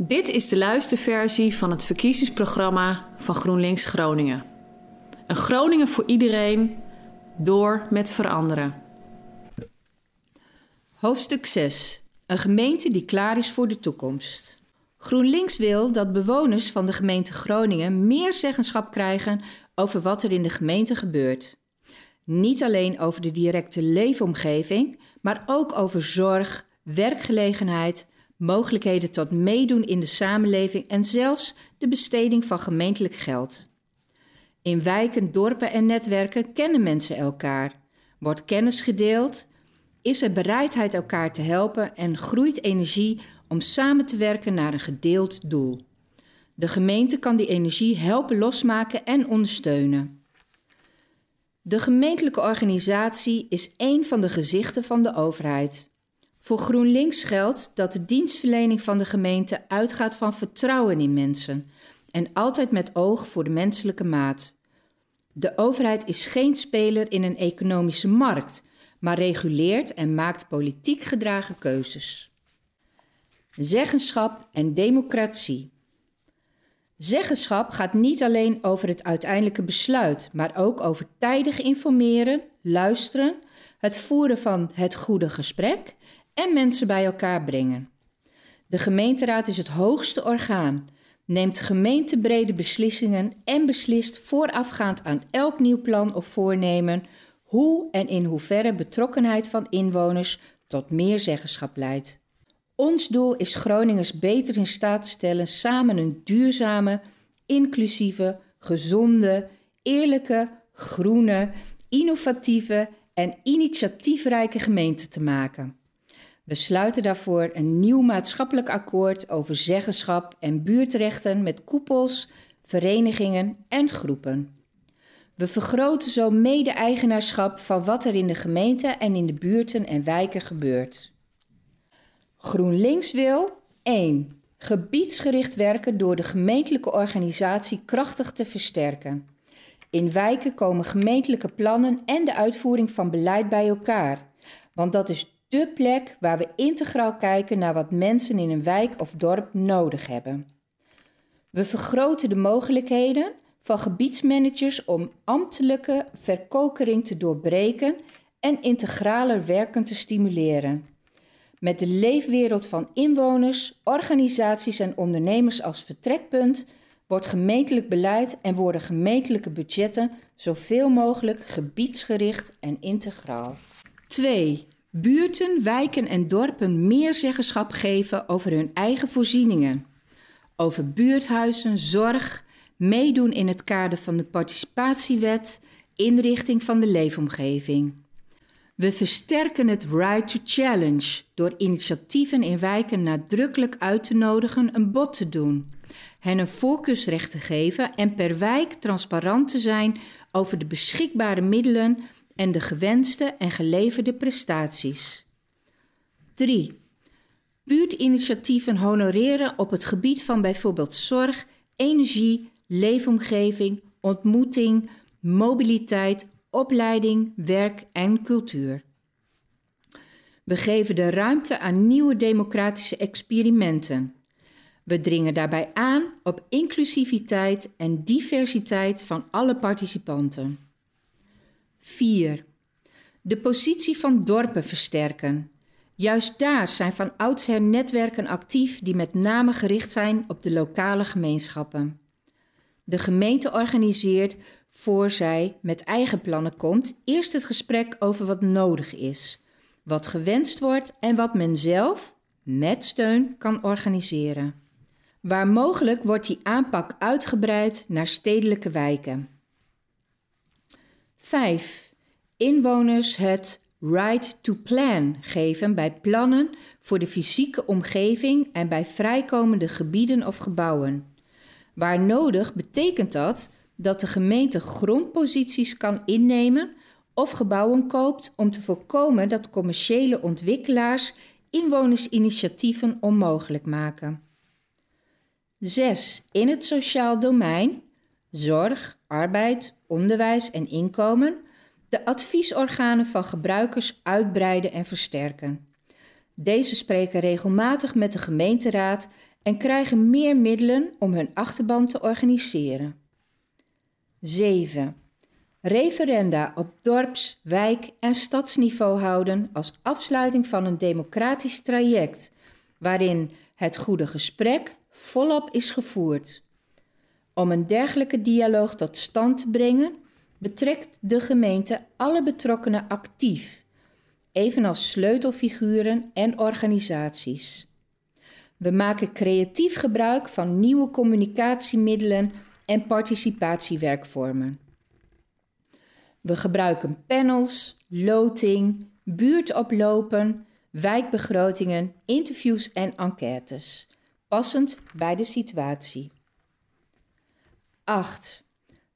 Dit is de luisterversie van het verkiezingsprogramma van GroenLinks Groningen. Een Groningen voor iedereen, door met veranderen. Hoofdstuk 6. Een gemeente die klaar is voor de toekomst. GroenLinks wil dat bewoners van de gemeente Groningen meer zeggenschap krijgen over wat er in de gemeente gebeurt. Niet alleen over de directe leefomgeving, maar ook over zorg, werkgelegenheid, mogelijkheden tot meedoen in de samenleving en zelfs de besteding van gemeentelijk geld. In wijken, dorpen en netwerken kennen mensen elkaar, wordt kennis gedeeld, is er bereidheid elkaar te helpen en groeit energie om samen te werken naar een gedeeld doel. De gemeente kan die energie helpen losmaken en ondersteunen. De gemeentelijke organisatie is één van de gezichten van de overheid. Voor GroenLinks geldt dat de dienstverlening van de gemeente uitgaat van vertrouwen in mensen en altijd met oog voor de menselijke maat. De overheid is geen speler in een economische markt, maar reguleert en maakt politiek gedragen keuzes. Zeggenschap en democratie. Zeggenschap gaat niet alleen over het uiteindelijke besluit, maar ook over tijdig informeren, luisteren, het voeren van het goede gesprek en mensen bij elkaar brengen. De gemeenteraad is het hoogste orgaan, neemt gemeentebrede beslissingen en beslist voorafgaand aan elk nieuw plan of voornemen hoe en in hoeverre betrokkenheid van inwoners tot meer zeggenschap leidt. Ons doel is Groningers beter in staat te stellen samen een duurzame, inclusieve, gezonde, eerlijke, groene, innovatieve en initiatiefrijke gemeente te maken. We sluiten daarvoor een nieuw maatschappelijk akkoord over zeggenschap en buurtrechten met koepels, verenigingen en groepen. We vergroten zo mede-eigenaarschap van wat er in de gemeente en in de buurten en wijken gebeurt. GroenLinks wil 1. Gebiedsgericht werken door de gemeentelijke organisatie krachtig te versterken. In wijken komen gemeentelijke plannen en de uitvoering van beleid bij elkaar, want dat is de plek waar we integraal kijken naar wat mensen in een wijk of dorp nodig hebben. We vergroten de mogelijkheden van gebiedsmanagers om ambtelijke verkokering te doorbreken en integraler werken te stimuleren. Met de leefwereld van inwoners, organisaties en ondernemers als vertrekpunt wordt gemeentelijk beleid en worden gemeentelijke budgetten zoveel mogelijk gebiedsgericht en integraal. 2. Buurten, wijken en dorpen meer zeggenschap geven over hun eigen voorzieningen. Over buurthuizen, zorg, meedoen in het kader van de participatiewet, inrichting van de leefomgeving. We versterken het Right to Challenge door initiatieven in wijken nadrukkelijk uit te nodigen een bod te doen, hen een voorkeursrecht te geven en per wijk transparant te zijn over de beschikbare middelen en de gewenste en geleverde prestaties. 3. Buurtinitiatieven honoreren op het gebied van bijvoorbeeld zorg, energie, leefomgeving, ontmoeting, mobiliteit, opleiding, werk en cultuur. We geven de ruimte aan nieuwe democratische experimenten. We dringen daarbij aan op inclusiviteit en diversiteit van alle participanten. 4. De positie van dorpen versterken. Juist daar zijn van oudsher netwerken actief die met name gericht zijn op de lokale gemeenschappen. De gemeente organiseert, voor zij met eigen plannen komt, eerst het gesprek over wat nodig is, wat gewenst wordt en wat men zelf, met steun, kan organiseren. Waar mogelijk wordt die aanpak uitgebreid naar stedelijke wijken. 5. Inwoners het right to plan geven bij plannen voor de fysieke omgeving en bij vrijkomende gebieden of gebouwen. Waar nodig betekent dat dat de gemeente grondposities kan innemen of gebouwen koopt om te voorkomen dat commerciële ontwikkelaars inwonersinitiatieven onmogelijk maken. 6. In het sociaal domein, zorg, arbeid, onderwijs en inkomen, de adviesorganen van gebruikers uitbreiden en versterken. Deze spreken regelmatig met de gemeenteraad en krijgen meer middelen om hun achterban te organiseren. 7. Referenda op dorps-, wijk- en stadsniveau houden als afsluiting van een democratisch traject, waarin het goede gesprek volop is gevoerd. Om een dergelijke dialoog tot stand te brengen, betrekt de gemeente alle betrokkenen actief, evenals sleutelfiguren en organisaties. We maken creatief gebruik van nieuwe communicatiemiddelen en participatiewerkvormen. We gebruiken panels, loting, buurtoplopen, wijkbegrotingen, interviews en enquêtes, passend bij de situatie. 8.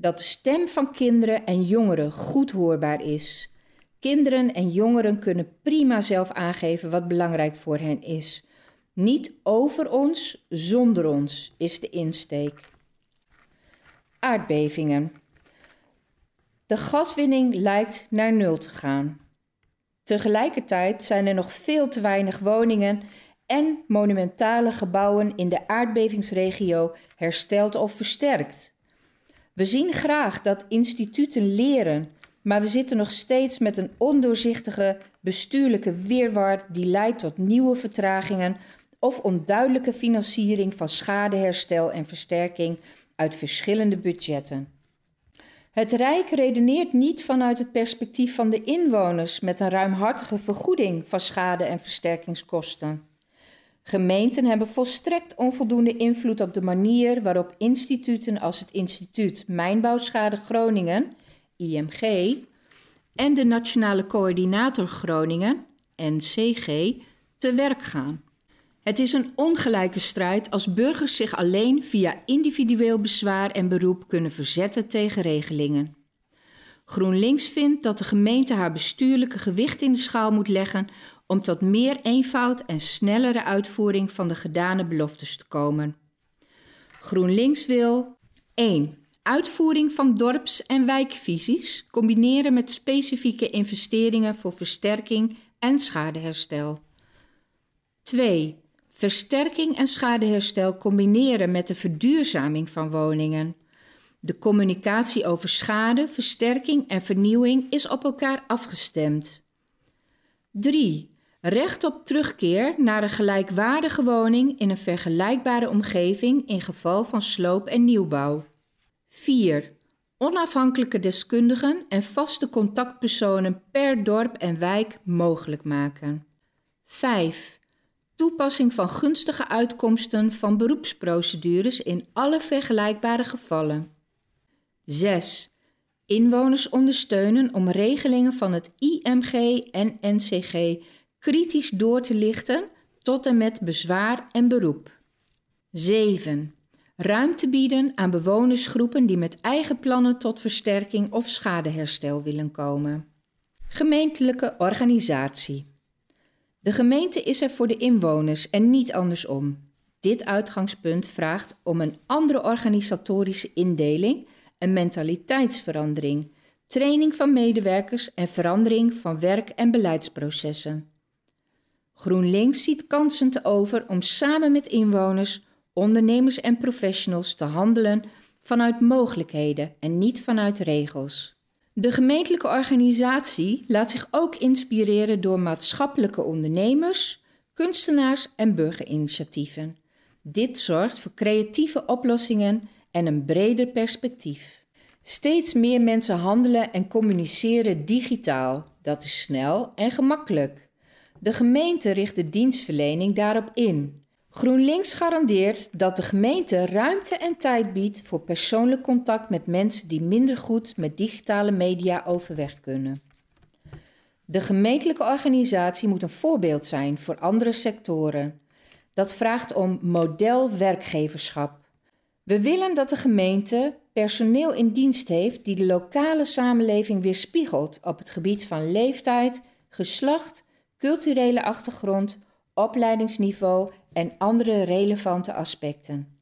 Dat de stem van kinderen en jongeren goed hoorbaar is. Kinderen en jongeren kunnen prima zelf aangeven wat belangrijk voor hen is. Niet over ons, zonder ons is de insteek. Aardbevingen. De gaswinning lijkt naar nul te gaan. Tegelijkertijd zijn er nog veel te weinig woningen en monumentale gebouwen in de aardbevingsregio hersteld of versterkt. We zien graag dat instituten leren, maar we zitten nog steeds met een ondoorzichtige bestuurlijke weerwar die leidt tot nieuwe vertragingen of onduidelijke financiering van schadeherstel en versterking uit verschillende budgetten. Het Rijk redeneert niet vanuit het perspectief van de inwoners met een ruimhartige vergoeding van schade- en versterkingskosten. Gemeenten hebben volstrekt onvoldoende invloed op de manier waarop instituten als het Instituut Mijnbouwschade Groningen, IMG, en de Nationale Coördinator Groningen, NCG, te werk gaan. Het is een ongelijke strijd als burgers zich alleen via individueel bezwaar en beroep kunnen verzetten tegen regelingen. GroenLinks vindt dat de gemeente haar bestuurlijke gewicht in de schaal moet leggen om tot meer eenvoud en snellere uitvoering van de gedane beloftes te komen. GroenLinks wil 1. Uitvoering van dorps- en wijkvisies combineren met specifieke investeringen voor versterking en schadeherstel. 2. Versterking en schadeherstel combineren met de verduurzaming van woningen. De communicatie over schade, versterking en vernieuwing is op elkaar afgestemd. 3. Recht op terugkeer naar een gelijkwaardige woning in een vergelijkbare omgeving in geval van sloop- en nieuwbouw. 4. Onafhankelijke deskundigen en vaste contactpersonen per dorp en wijk mogelijk maken. 5. Toepassing van gunstige uitkomsten van beroepsprocedures in alle vergelijkbare gevallen. 6. Inwoners ondersteunen om regelingen van het IMG en NCG kritisch door te lichten tot en met bezwaar en beroep. 7. Ruimte bieden aan bewonersgroepen die met eigen plannen tot versterking of schadeherstel willen komen. Gemeentelijke organisatie. De gemeente is er voor de inwoners en niet andersom. Dit uitgangspunt vraagt om een andere organisatorische indeling en mentaliteitsverandering, training van medewerkers en verandering van werk- en beleidsprocessen. GroenLinks ziet kansen te over om samen met inwoners, ondernemers en professionals te handelen vanuit mogelijkheden en niet vanuit regels. De gemeentelijke organisatie laat zich ook inspireren door maatschappelijke ondernemers, kunstenaars en burgerinitiatieven. Dit zorgt voor creatieve oplossingen en een breder perspectief. Steeds meer mensen handelen en communiceren digitaal. Dat is snel en gemakkelijk. De gemeente richt de dienstverlening daarop in. GroenLinks garandeert dat de gemeente ruimte en tijd biedt voor persoonlijk contact met mensen die minder goed met digitale media overweg kunnen. De gemeentelijke organisatie moet een voorbeeld zijn voor andere sectoren. Dat vraagt om modelwerkgeverschap. We willen dat de gemeente personeel in dienst heeft die de lokale samenleving weerspiegelt op het gebied van leeftijd, geslacht, culturele achtergrond, opleidingsniveau en andere relevante aspecten.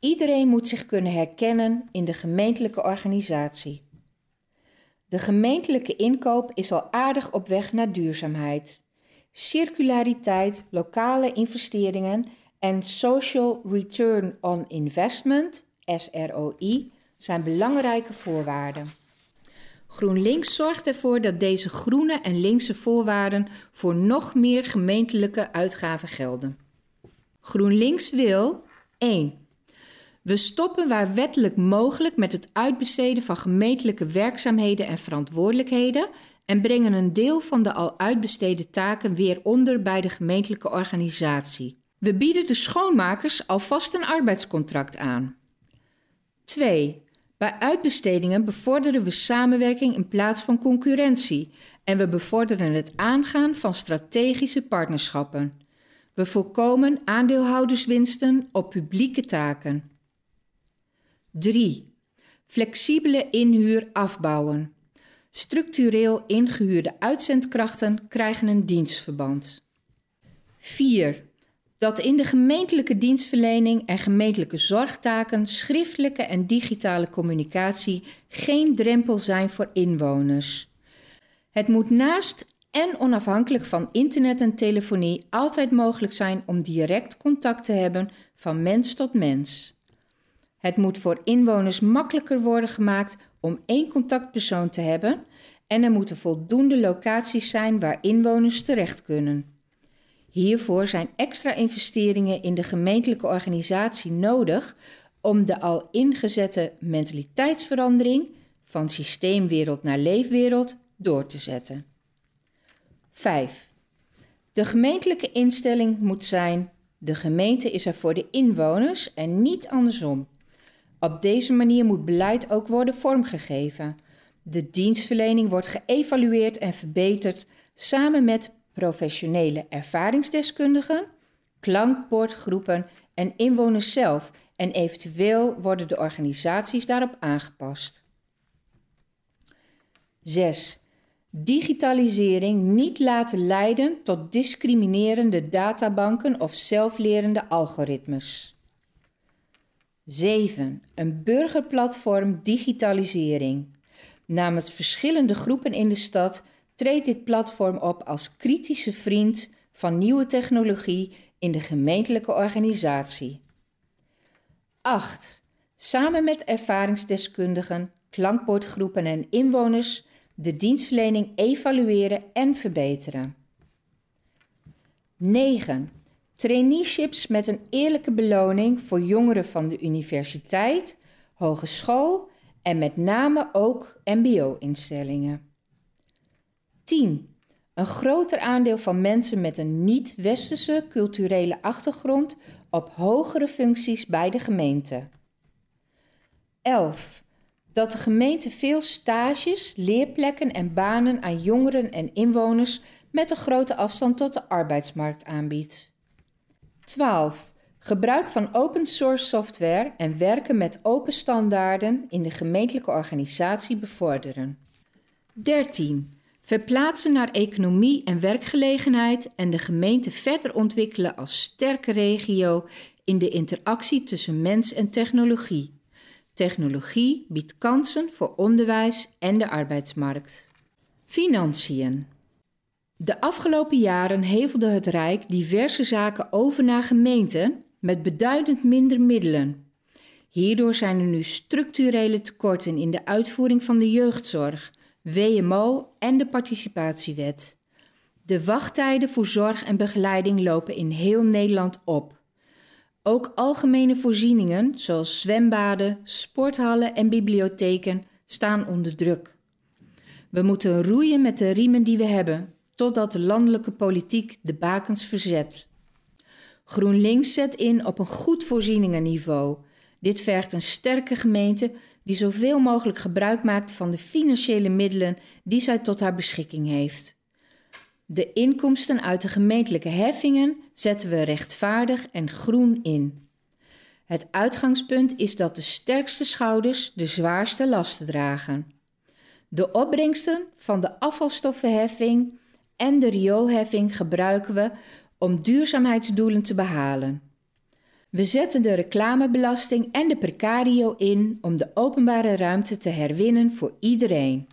Iedereen moet zich kunnen herkennen in de gemeentelijke organisatie. De gemeentelijke inkoop is al aardig op weg naar duurzaamheid. Circulariteit, lokale investeringen en Social Return on Investment, SROI, zijn belangrijke voorwaarden. GroenLinks zorgt ervoor dat deze groene en linkse voorwaarden voor nog meer gemeentelijke uitgaven gelden. GroenLinks wil 1. We stoppen waar wettelijk mogelijk met het uitbesteden van gemeentelijke werkzaamheden en verantwoordelijkheden en brengen een deel van de al uitbesteden taken weer onder bij de gemeentelijke organisatie. We bieden de schoonmakers alvast een arbeidscontract aan. 2. Bij uitbestedingen bevorderen we samenwerking in plaats van concurrentie en we bevorderen het aangaan van strategische partnerschappen. We voorkomen aandeelhouderswinsten op publieke taken. 3. Flexibele inhuur afbouwen. Structureel ingehuurde uitzendkrachten krijgen een dienstverband. 4. Dat in de gemeentelijke dienstverlening en gemeentelijke zorgtaken schriftelijke en digitale communicatie geen drempel zijn voor inwoners. Het moet naast en onafhankelijk van internet en telefonie altijd mogelijk zijn om direct contact te hebben van mens tot mens. Het moet voor inwoners makkelijker worden gemaakt om één contactpersoon te hebben en er moeten voldoende locaties zijn waar inwoners terecht kunnen. Hiervoor zijn extra investeringen in de gemeentelijke organisatie nodig om de al ingezette mentaliteitsverandering van systeemwereld naar leefwereld door te zetten. 5. De gemeentelijke instelling moet zijn: de gemeente is er voor de inwoners en niet andersom. Op deze manier moet beleid ook worden vormgegeven. De dienstverlening wordt geëvalueerd en verbeterd samen met professionele ervaringsdeskundigen, klankbordgroepen en inwoners zelf en eventueel worden de organisaties daarop aangepast. 6. Digitalisering niet laten leiden tot discriminerende databanken of zelflerende algoritmes. 7. Een burgerplatform digitalisering. Namens verschillende groepen in de stad treedt dit platform op als kritische vriend van nieuwe technologie in de gemeentelijke organisatie. 8. Samen met ervaringsdeskundigen, klankbordgroepen en inwoners de dienstverlening evalueren en verbeteren. 9. Traineeships met een eerlijke beloning voor jongeren van de universiteit, hogeschool en met name ook MBO-instellingen. 10. Een groter aandeel van mensen met een niet-westerse culturele achtergrond op hogere functies bij de gemeente. 11. Dat de gemeente veel stages, leerplekken en banen aan jongeren en inwoners met een grote afstand tot de arbeidsmarkt aanbiedt. 12. Gebruik van open source software en werken met open standaarden in de gemeentelijke organisatie bevorderen. 13. Verplaatsen naar economie en werkgelegenheid en de gemeente verder ontwikkelen als sterke regio in de interactie tussen mens en technologie. Technologie biedt kansen voor onderwijs en de arbeidsmarkt. Financiën. De afgelopen jaren hevelde het Rijk diverse zaken over naar gemeenten met beduidend minder middelen. Hierdoor zijn er nu structurele tekorten in de uitvoering van de jeugdzorg, WMO en de participatiewet. De wachttijden voor zorg en begeleiding lopen in heel Nederland op. Ook algemene voorzieningen zoals zwembaden, sporthallen en bibliotheken staan onder druk. We moeten roeien met de riemen die we hebben, totdat de landelijke politiek de bakens verzet. GroenLinks zet in op een goed voorzieningenniveau. Dit vergt een sterke gemeente die zoveel mogelijk gebruik maakt van de financiële middelen die zij tot haar beschikking heeft. De inkomsten uit de gemeentelijke heffingen zetten we rechtvaardig en groen in. Het uitgangspunt is dat de sterkste schouders de zwaarste lasten dragen. De opbrengsten van de afvalstoffenheffing en de rioolheffing gebruiken we om duurzaamheidsdoelen te behalen. We zetten de reclamebelasting en de precario in om de openbare ruimte te herwinnen voor iedereen.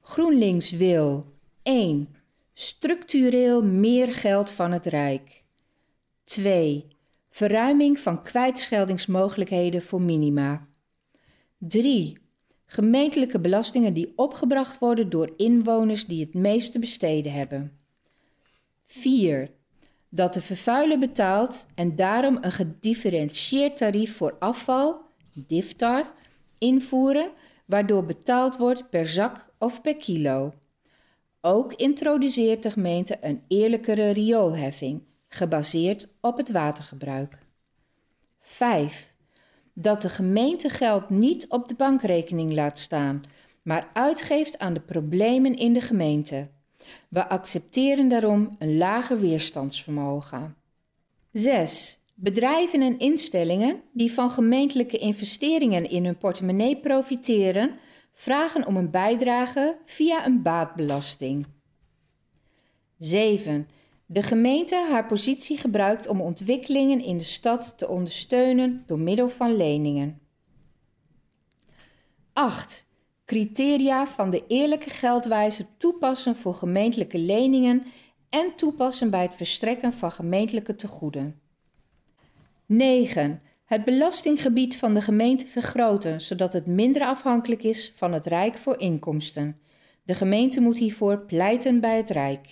GroenLinks wil 1. Structureel meer geld van het Rijk. 2. Verruiming van kwijtscheldingsmogelijkheden voor minima. 3. Gemeentelijke belastingen die opgebracht worden door inwoners die het meeste besteden hebben. 4. Dat de vervuiler betaalt en daarom een gedifferentieerd tarief voor afval, DIFTAR, invoeren, waardoor betaald wordt per zak of per kilo. Ook introduceert de gemeente een eerlijkere rioolheffing, gebaseerd op het watergebruik. 5. Dat de gemeente geld niet op de bankrekening laat staan, maar uitgeeft aan de problemen in de gemeente. We accepteren daarom een lager weerstandsvermogen. 6. Bedrijven en instellingen die van gemeentelijke investeringen in hun portemonnee profiteren, vragen om een bijdrage via een baatbelasting. 7. De gemeente haar positie gebruikt om ontwikkelingen in de stad te ondersteunen door middel van leningen. 8. Criteria van de eerlijke geldwijze toepassen voor gemeentelijke leningen en toepassen bij het verstrekken van gemeentelijke tegoeden. 9. Het belastinggebied van de gemeente vergroten, zodat het minder afhankelijk is van het Rijk voor inkomsten. De gemeente moet hiervoor pleiten bij het Rijk.